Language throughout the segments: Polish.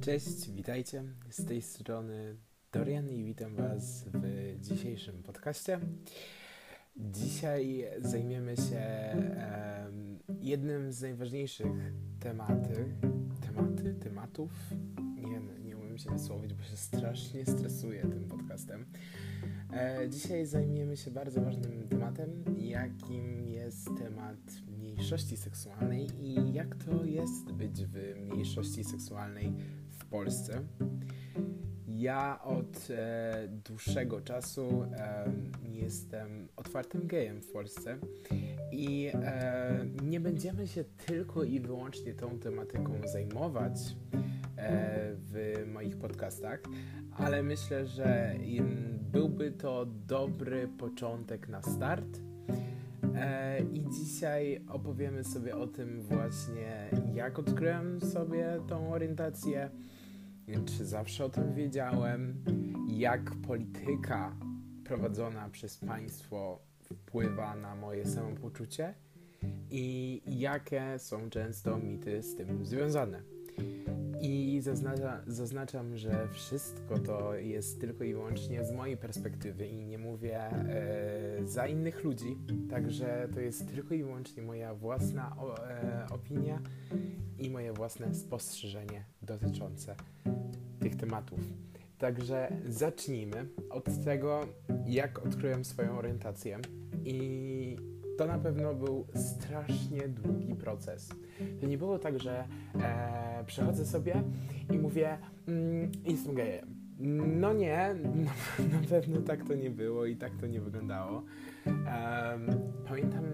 Cześć, witajcie. Z tej strony Dorian i witam Was w dzisiejszym podcaście. Dzisiaj zajmiemy się um, jednym z najważniejszych tematy, tematy, tematów. Nie, nie umiem się wysłowić, bo się strasznie stresuję tym podcastem. E, dzisiaj zajmiemy się bardzo ważnym tematem, jakim jest temat mniejszości seksualnej i jak to jest być w mniejszości seksualnej Polsce. Ja od e, dłuższego czasu e, jestem otwartym gejem w Polsce i e, nie będziemy się tylko i wyłącznie tą tematyką zajmować e, w moich podcastach, ale myślę, że byłby to dobry początek na start. E, I dzisiaj opowiemy sobie o tym właśnie, jak odkryłem sobie tą orientację, czy zawsze o tym wiedziałem, jak polityka prowadzona przez państwo wpływa na moje samopoczucie i jakie są często mity z tym związane. I zaznacza, zaznaczam, że wszystko to jest tylko i wyłącznie z mojej perspektywy i nie mówię e, za innych ludzi, także to jest tylko i wyłącznie moja własna o, e, opinia i moje własne spostrzeżenie dotyczące tych tematów. Także zacznijmy od tego, jak odkryłem swoją orientację i to na pewno był strasznie długi proces. To nie było tak, że e, przechodzę sobie i mówię, mm, jestem gejem. No nie, no, na pewno tak to nie było i tak to nie wyglądało. E, pamiętam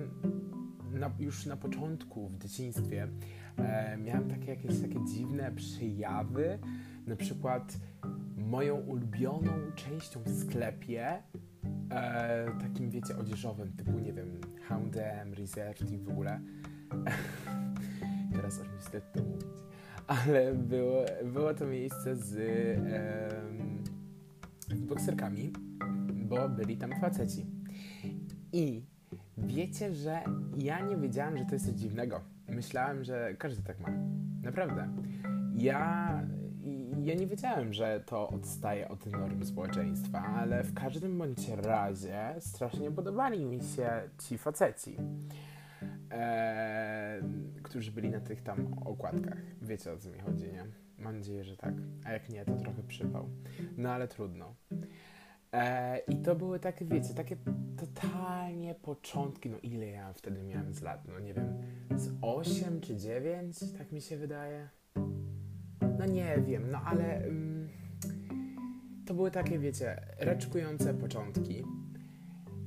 na, już na początku w dzieciństwie e, miałem takie jakieś takie dziwne przejawy, na przykład moją ulubioną częścią w sklepie e, takim, wiecie, odzieżowym, typu, nie wiem, Houndem, Reserved i w ogóle. Teraz aż mi wstyd to mówić. Ale było, było to miejsce z, e, z bokserkami, bo byli tam faceci. I wiecie, że ja nie wiedziałem, że to jest coś dziwnego. Myślałem, że każdy tak ma. Naprawdę. Ja ja nie wiedziałem, że to odstaje od norm społeczeństwa, ale w każdym bądź razie strasznie podobali mi się ci faceci, e, którzy byli na tych tam okładkach. Wiecie o co mi chodzi, nie? Mam nadzieję, że tak. A jak nie, to trochę przypał. No ale trudno. E, I to były takie, wiecie, takie totalnie początki, no ile ja wtedy miałem z lat, no nie wiem, z 8 czy 9, tak mi się wydaje. No nie wiem, no ale um, to były takie, wiecie, raczkujące początki.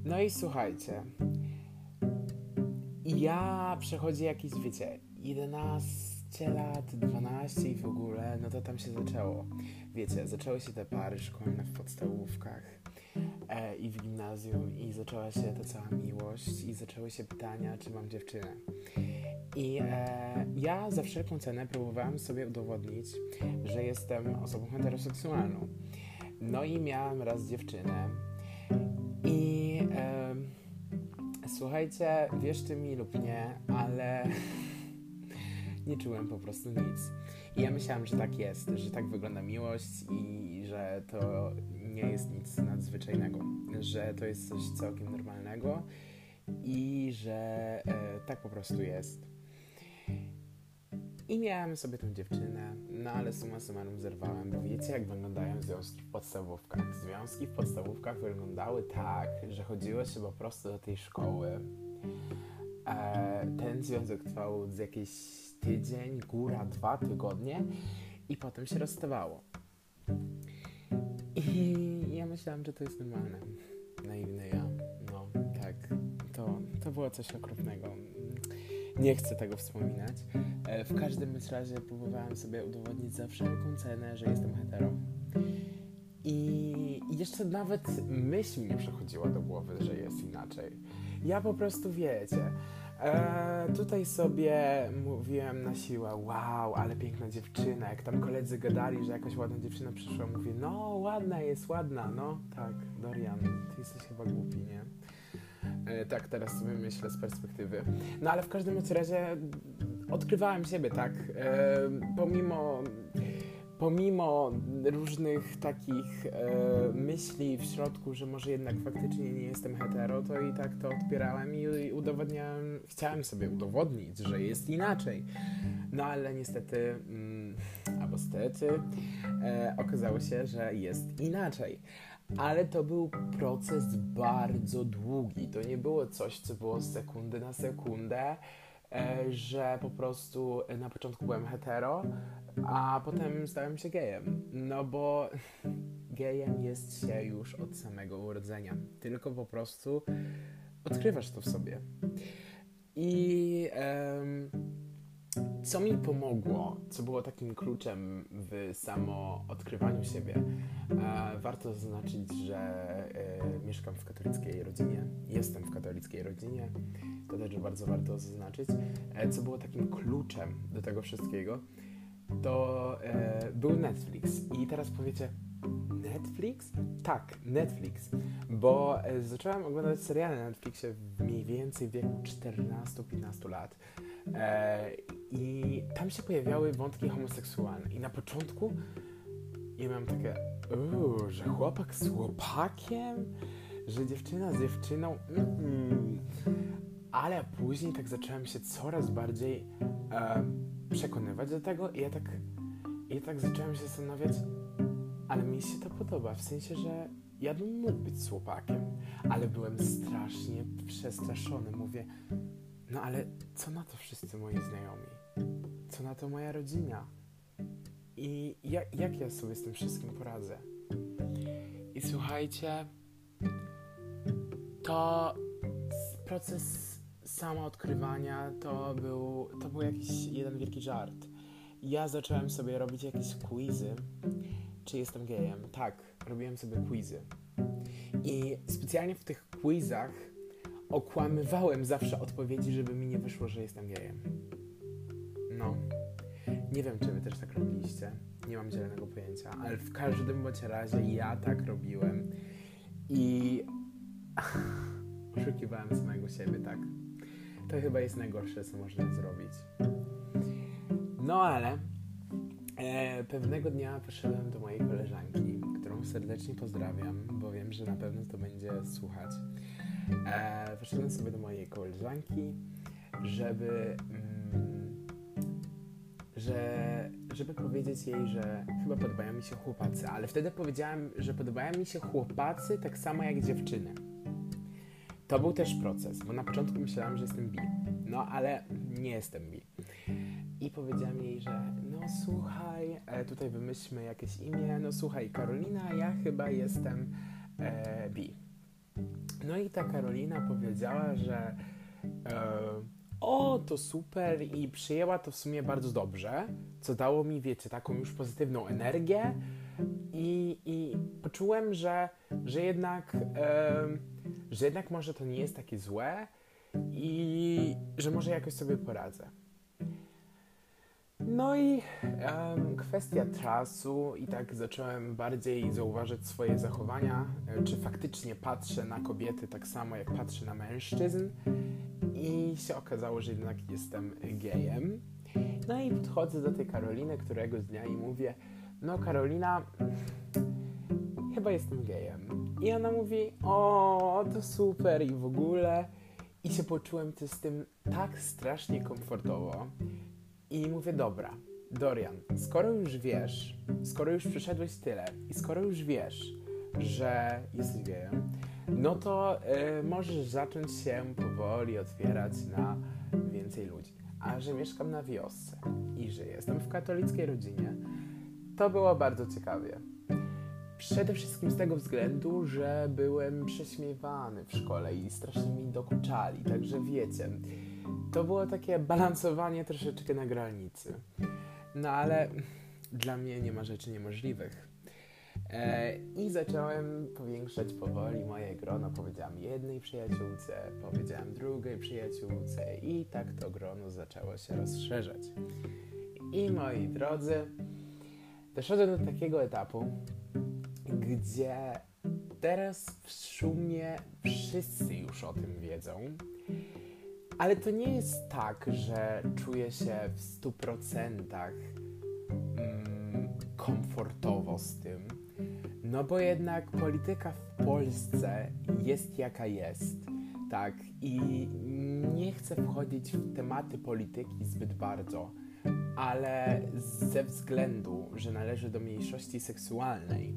No i słuchajcie, ja przechodzi jakieś, wiecie, 11 lat, 12 i w ogóle, no to tam się zaczęło. Wiecie, zaczęły się te pary szkolne w podstawówkach e, i w gimnazjum i zaczęła się ta cała miłość i zaczęły się pytania, czy mam dziewczynę. I e, ja za wszelką cenę próbowałem sobie udowodnić, że jestem osobą heteroseksualną. No i miałam raz dziewczynę. I e, słuchajcie, wierzcie mi lub nie, ale nie czułem po prostu nic. I ja myślałam, że tak jest, że tak wygląda miłość i że to nie jest nic nadzwyczajnego, że to jest coś całkiem normalnego i że e, tak po prostu jest. I miałem sobie tę dziewczynę, no ale suma summarum zerwałem, bo wiecie jak wyglądają związki w podstawówkach. Związki w podstawówkach wyglądały tak, że chodziło się po prostu do tej szkoły. E, ten związek trwał z jakiś tydzień, góra, dwa tygodnie i potem się rozstawało. I ja myślałam, że to jest normalne. Naiwny ja. No, tak. To, to było coś okropnego nie chcę tego wspominać. E, w każdym razie próbowałem sobie udowodnić za wszelką cenę, że jestem hetero. I jeszcze nawet myśl mi nie przechodziła do głowy, że jest inaczej. Ja po prostu wiecie. E, tutaj sobie mówiłem na siłę, wow, ale piękna dziewczyna. Jak tam koledzy gadali, że jakaś ładna dziewczyna przyszła, mówię, no ładna jest, ładna, no tak, Dorian, ty jesteś chyba głupi, nie? E, tak teraz sobie myślę z perspektywy. No ale w każdym razie odkrywałem siebie, tak. E, pomimo pomimo różnych takich e, myśli w środku, że może jednak faktycznie nie jestem hetero, to i tak to odpierałem i, i udowodniałem, chciałem sobie udowodnić, że jest inaczej. No ale niestety, mm, albo stety, e, okazało się, że jest inaczej. Ale to był proces bardzo długi. To nie było coś, co było z sekundy na sekundę, że po prostu na początku byłem hetero, a potem stałem się gejem. No bo gejem jest się już od samego urodzenia. Tylko po prostu odkrywasz to w sobie. I um, co mi pomogło, co było takim kluczem w samo odkrywaniu siebie, e, warto zaznaczyć, że e, mieszkam w katolickiej rodzinie, katolickiej rodzinie, to też bardzo warto zaznaczyć. E, co było takim kluczem do tego wszystkiego, to e, był Netflix. I teraz powiecie, Netflix? Tak, Netflix. Bo e, zacząłem oglądać seriale na Netflixie mniej więcej w wieku 14-15 lat. I tam się pojawiały wątki homoseksualne. I na początku ja miałem takie, że chłopak z chłopakiem, że dziewczyna z dziewczyną. Mm-mm. Ale później tak zacząłem się coraz bardziej e, przekonywać do tego i ja tak, ja tak zacząłem się zastanawiać, ale mi się to podoba, w sensie, że ja bym mógł być z chłopakiem, ale byłem strasznie przestraszony. Mówię, no ale co na to wszyscy moi znajomi? Co na to moja rodzina? I jak, jak ja sobie z tym wszystkim poradzę? I słuchajcie, to proces samoodkrywania to był, to był jakiś jeden wielki żart. Ja zacząłem sobie robić jakieś quizy, czy jestem gejem. Tak, robiłem sobie quizy. I specjalnie w tych quizach okłamywałem zawsze odpowiedzi, żeby mi nie wyszło, że jestem gejem. No. Nie wiem, czy wy też tak robiliście. Nie mam zielonego pojęcia, ale w każdym bądź razie ja tak robiłem. I oszukiwałem samego siebie, tak. To chyba jest najgorsze, co można zrobić. No ale e, pewnego dnia poszedłem do mojej koleżanki, którą serdecznie pozdrawiam, bo wiem, że na pewno to będzie słuchać. E, poszedłem sobie do mojej koleżanki, żeby, mm, że, żeby powiedzieć jej, że chyba podobają mi się chłopacy, ale wtedy powiedziałem, że podobają mi się chłopacy tak samo jak dziewczyny. To był też proces, bo na początku myślałem, że jestem bi. No ale nie jestem bi. I powiedziałem jej, że no słuchaj, e, tutaj wymyślmy jakieś imię. No słuchaj, Karolina, ja chyba jestem e, bi. No i ta Karolina powiedziała, że e, o, to super i przyjęła to w sumie bardzo dobrze, co dało mi, wiecie, taką już pozytywną energię i, i poczułem, że, że jednak e, że jednak może to nie jest takie złe i że może jakoś sobie poradzę. No i um, kwestia czasu i tak zacząłem bardziej zauważyć swoje zachowania, e, czy faktycznie patrzę na kobiety tak samo jak patrzę na mężczyzn i się okazało, że jednak jestem gejem. No i podchodzę do tej Karoliny któregoś dnia i mówię, no Karolina, chyba jestem gejem. I ona mówi, o, to super i w ogóle. I się poczułem z tym tak strasznie komfortowo. I mówię, dobra, Dorian, skoro już wiesz, skoro już przeszedłeś tyle i skoro już wiesz, że jesteś gejem, no to y, możesz zacząć się powoli otwierać na więcej ludzi. A że mieszkam na wiosce i że jestem w katolickiej rodzinie, to było bardzo ciekawie. Przede wszystkim z tego względu, że byłem prześmiewany w szkole i strasznie mi dokuczali, także wiecie, to było takie balansowanie troszeczkę na granicy. No ale dla mnie nie ma rzeczy niemożliwych. E, I zacząłem powiększać powoli moje grono. Powiedziałam jednej przyjaciółce, powiedziałam drugiej przyjaciółce, i tak to grono zaczęło się rozszerzać. I moi drodzy, doszedłem do takiego etapu, gdzie teraz w sumie wszyscy już o tym wiedzą. Ale to nie jest tak, że czuję się w stu procentach mm, komfortowo z tym, no bo jednak polityka w Polsce jest jaka jest, tak, i nie chcę wchodzić w tematy polityki zbyt bardzo, ale ze względu, że należy do mniejszości seksualnej,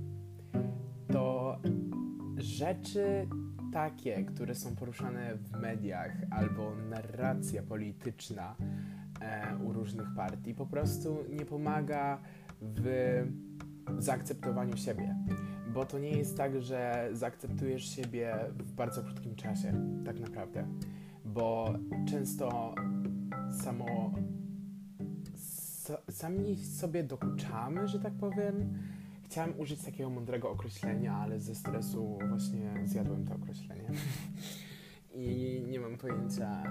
rzeczy takie, które są poruszane w mediach albo narracja polityczna e, u różnych partii po prostu nie pomaga w zaakceptowaniu siebie. Bo to nie jest tak, że zaakceptujesz siebie w bardzo krótkim czasie, tak naprawdę. Bo często samo sami sobie dokuczamy, że tak powiem. Chciałem użyć takiego mądrego określenia, ale ze stresu właśnie zjadłem to określenie. I nie mam pojęcia.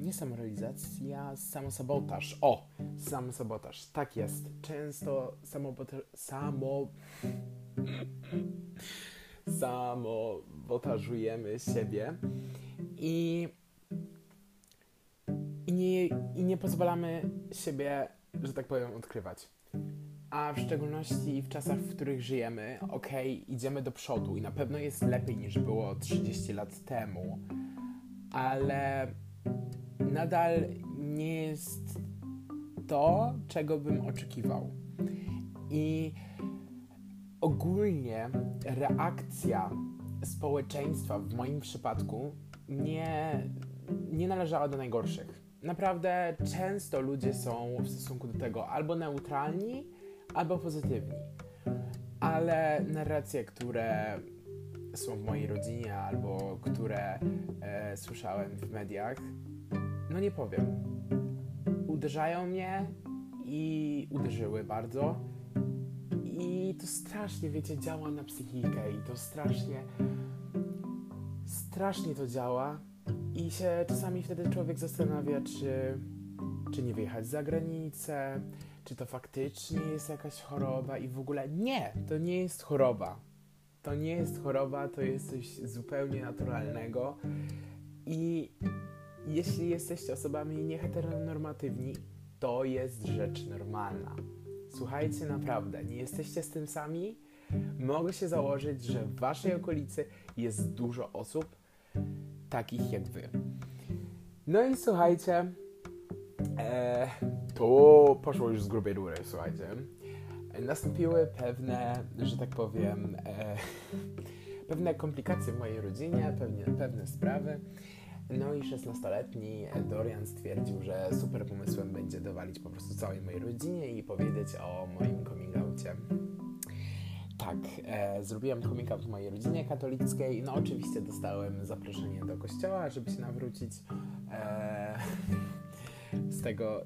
Nie samorealizacja, samosabotaż. O! Samosabotaż. Tak jest. Często samobotaż... Samo... Samobotażujemy siebie i i nie, i nie pozwalamy siebie, że tak powiem, odkrywać. A w szczególności w czasach, w których żyjemy, okej, okay, idziemy do przodu i na pewno jest lepiej niż było 30 lat temu, ale nadal nie jest to, czego bym oczekiwał. I ogólnie reakcja społeczeństwa w moim przypadku nie, nie należała do najgorszych naprawdę często ludzie są w stosunku do tego albo neutralni, albo pozytywni. Ale narracje, które są w mojej rodzinie albo które e, słyszałem w mediach, no nie powiem. Uderzają mnie i uderzyły bardzo. I to strasznie, wiecie, działa na psychikę i to strasznie, strasznie to działa. I się czasami wtedy człowiek zastanawia, czy, czy nie wyjechać za granicę, czy to faktycznie jest jakaś choroba i w ogóle nie, to nie jest choroba. To nie jest choroba, to jest coś zupełnie naturalnego. I jeśli jesteście osobami nieheteronormatywni, to jest rzecz normalna. Słuchajcie, naprawdę, nie jesteście z tym sami. Mogę się założyć, że w waszej okolicy jest dużo osób, takich jak wy. No i słuchajcie, e, to poszło już z grubej rury, słuchajcie. Nastąpiły pewne, że tak powiem, e, pewne komplikacje w mojej rodzinie, pewne, pewne sprawy. No i 16-letni Dorian stwierdził, że super pomysłem będzie dowalić po prostu całej mojej rodzinie i powiedzieć o moim coming outie. Tak, e, zrobiłem coming out w mojej rodzinie katolickiej. No oczywiście dostałem zaproszenie do kościoła, żeby się nawrócić. E, z, tego,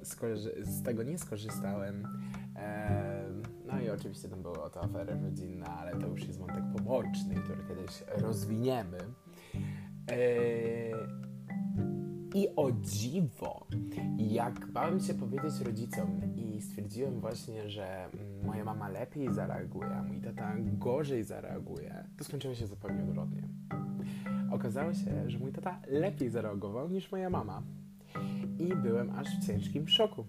z tego nie skorzystałem. No i oczywiście tam były oto afery rodzinne, ale to już jest wątek poboczny, który kiedyś rozwiniemy. E, i o dziwo, jak bałem się powiedzieć rodzicom i stwierdziłem właśnie, że moja mama lepiej zareaguje, a mój tata gorzej zareaguje, to skończyło się zupełnie odwrotnie. Okazało się, że mój tata lepiej zareagował niż moja mama. I byłem aż w ciężkim szoku.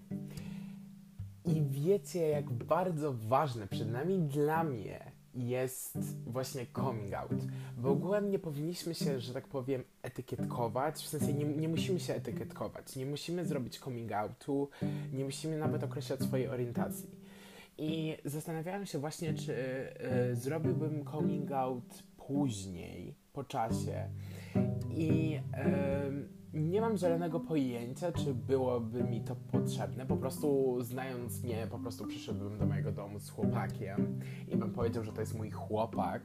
I wiecie, jak bardzo ważne, przed nami dla mnie, jest właśnie coming out. W ogóle nie powinniśmy się, że tak powiem, etykietkować, w sensie nie, nie musimy się etykietkować, nie musimy zrobić coming outu, nie musimy nawet określać swojej orientacji. I zastanawiałem się właśnie, czy y, zrobiłbym coming out później, po czasie. I y, nie mam zielonego pojęcia, czy byłoby mi to potrzebne. Po prostu znając mnie, po prostu przyszedłbym do mojego domu z chłopakiem i bym powiedział, że to jest mój chłopak,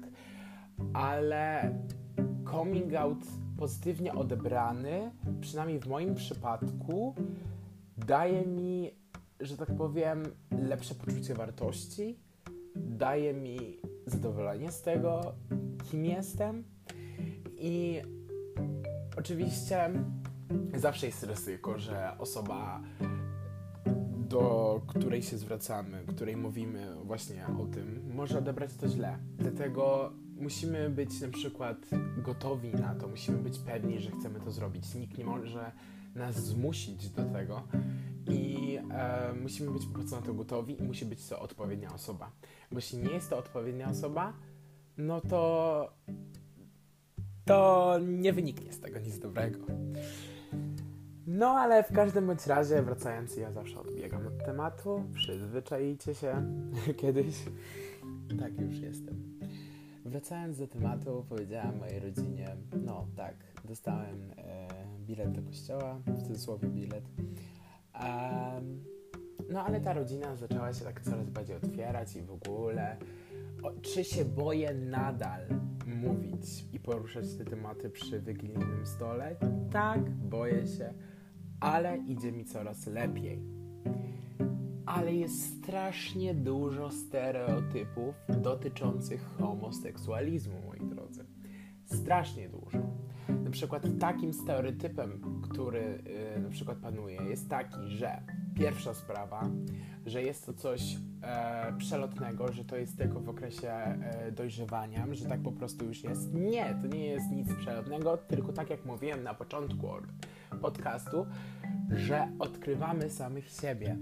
ale coming out pozytywnie odebrany, przynajmniej w moim przypadku, daje mi, że tak powiem, lepsze poczucie wartości, daje mi zadowolenie z tego, kim jestem i Oczywiście zawsze jest ryzyko, że osoba, do której się zwracamy, której mówimy właśnie o tym, może odebrać to źle. Dlatego musimy być na przykład gotowi na to, musimy być pewni, że chcemy to zrobić. Nikt nie może nas zmusić do tego. I e, musimy być po prostu na to gotowi i musi być to odpowiednia osoba. Bo jeśli nie jest to odpowiednia osoba, no to to nie wyniknie z tego nic dobrego. No ale w każdym bądź razie, wracając, ja zawsze odbiegam od tematu. Przyzwyczajcie się kiedyś. Tak już jestem. Wracając do tematu, powiedziałam mojej rodzinie, no tak, dostałem e, bilet do kościoła, w cudzysłowie bilet. Um, no ale ta rodzina zaczęła się tak coraz bardziej otwierać i w ogóle. O, czy się boję nadal mówić i poruszać te tematy przy wigilijnym stole? Tak, boję się, ale idzie mi coraz lepiej. Ale jest strasznie dużo stereotypów dotyczących homoseksualizmu, moi drodzy. Strasznie dużo. Na przykład takim stereotypem, który yy, na przykład panuje, jest taki, że pierwsza sprawa, że jest to coś e, przelotnego, że to jest tylko w okresie e, dojrzewania, że tak po prostu już jest. Nie, to nie jest nic przelotnego, tylko tak jak mówiłem na początku podcastu, że odkrywamy samych siebie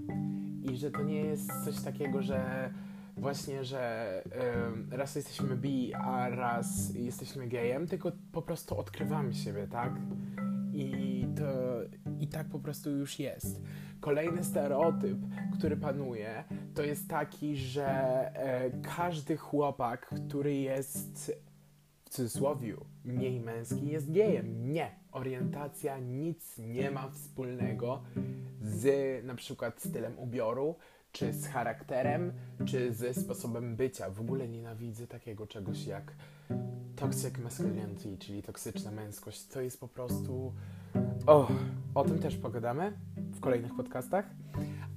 i że to nie jest coś takiego, że właśnie, że y, raz jesteśmy bi, a raz jesteśmy gejem, tylko po prostu odkrywamy siebie, tak? I to i tak po prostu już jest. Kolejny stereotyp, który panuje, to jest taki, że e, każdy chłopak, który jest w cudzysłowie mniej męski, jest gejem. Nie. Orientacja nic nie ma wspólnego z na przykład stylem ubioru, czy z charakterem, czy ze sposobem bycia. W ogóle nienawidzę takiego czegoś jak toxic masculinity, czyli toksyczna męskość. To jest po prostu o, o tym też pogadamy w kolejnych podcastach,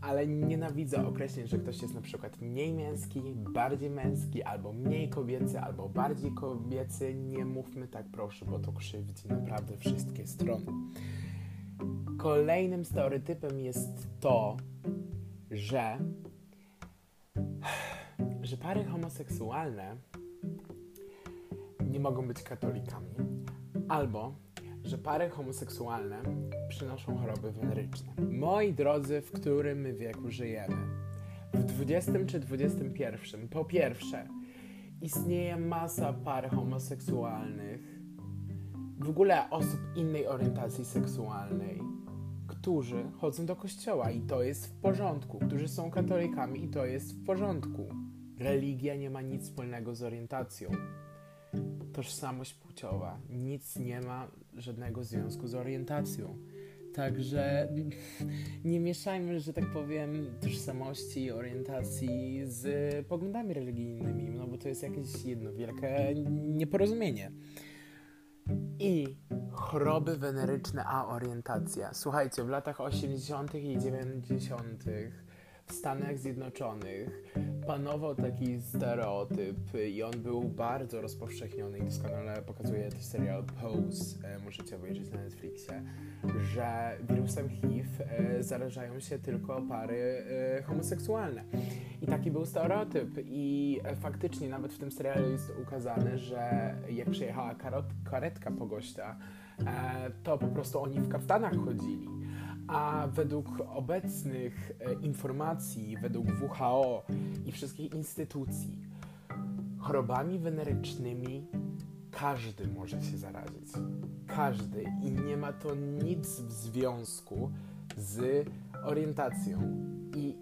ale nienawidzę określeń, że ktoś jest na przykład mniej męski, bardziej męski, albo mniej kobiecy, albo bardziej kobiecy. Nie mówmy tak, proszę, bo to krzywdzi naprawdę wszystkie strony. Kolejnym stereotypem jest to, że, że pary homoseksualne nie mogą być katolikami, albo że pary homoseksualne przynoszą choroby weneryczne. Moi drodzy, w którym wieku żyjemy? W XX czy XXI? Po pierwsze, istnieje masa par homoseksualnych, w ogóle osób innej orientacji seksualnej, którzy chodzą do kościoła i to jest w porządku, którzy są katolikami i to jest w porządku. Religia nie ma nic wspólnego z orientacją tożsamość płciowa. Nic nie ma żadnego związku z orientacją. Także nie mieszajmy, że tak powiem, tożsamości orientacji z poglądami religijnymi, no bo to jest jakieś jedno wielkie nieporozumienie. I choroby weneryczne, a orientacja. Słuchajcie, w latach 80. i 90 w Stanach Zjednoczonych panował taki stereotyp i on był bardzo rozpowszechniony i doskonale pokazuje też serial Pose, e, możecie obejrzeć na Netflixie, że wirusem HIV e, zarażają się tylko pary e, homoseksualne. I taki był stereotyp i faktycznie nawet w tym serialu jest ukazane, że jak przyjechała karetka po gościa, to po prostu oni w kaftanach chodzili a według obecnych e, informacji, według WHO i wszystkich instytucji, chorobami wenerycznymi każdy może się zarazić. Każdy. I nie ma to nic w związku z orientacją. I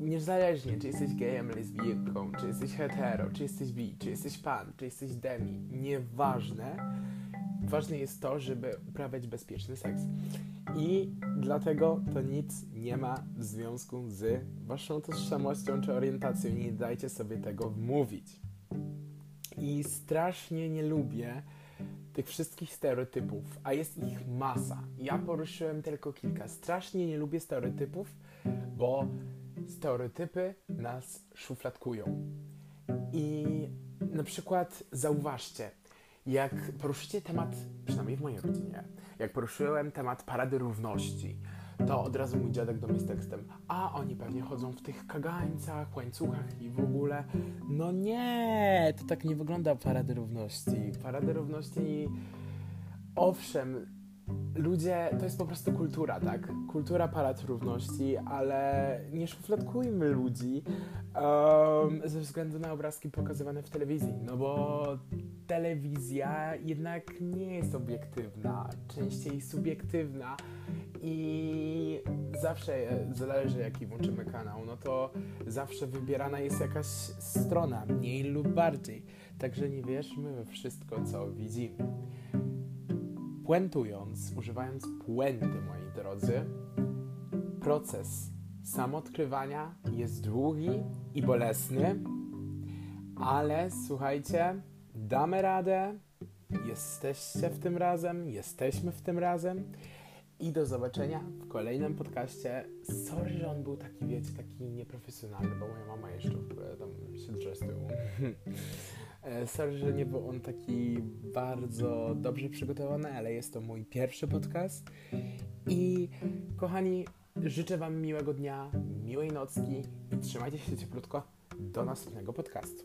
niezależnie, czy jesteś gejem, lesbijką, czy jesteś hetero, czy jesteś bi, czy jesteś pan, czy jesteś demi, nieważne. Ważne jest to, żeby uprawiać bezpieczny seks. I dlatego to nic nie ma w związku z waszą tożsamością czy orientacją. Nie dajcie sobie tego wmówić. I strasznie nie lubię tych wszystkich stereotypów, a jest ich masa. Ja poruszyłem tylko kilka. Strasznie nie lubię stereotypów, bo stereotypy nas szufladkują. I na przykład zauważcie, jak poruszycie temat, przynajmniej w mojej rodzinie, jak poruszyłem temat Parady Równości, to od razu mój dziadek do mnie z tekstem a oni pewnie chodzą w tych kagańcach, łańcuchach i w ogóle no nie, to tak nie wygląda Parady Równości. Parady Równości owszem ludzie, to jest po prostu kultura, tak? Kultura palat równości, ale nie szufladkujmy ludzi um, ze względu na obrazki pokazywane w telewizji, no bo telewizja jednak nie jest obiektywna, częściej subiektywna i zawsze zależy jaki włączymy kanał, no to zawsze wybierana jest jakaś strona, mniej lub bardziej, także nie wierzmy we wszystko, co widzimy. Puentując, używając puenty, moi drodzy, proces samoodkrywania jest długi i bolesny, ale słuchajcie, damy radę, jesteście w tym razem, jesteśmy w tym razem i do zobaczenia w kolejnym podcaście. Sorry, że on był taki, wiecie, taki nieprofesjonalny, bo moja mama jeszcze tam się drze z tyłu. E, sorry, że nie był on taki bardzo dobrze przygotowany, ale jest to mój pierwszy podcast. I kochani, życzę Wam miłego dnia, miłej nocki i trzymajcie się cieplutko do następnego podcastu.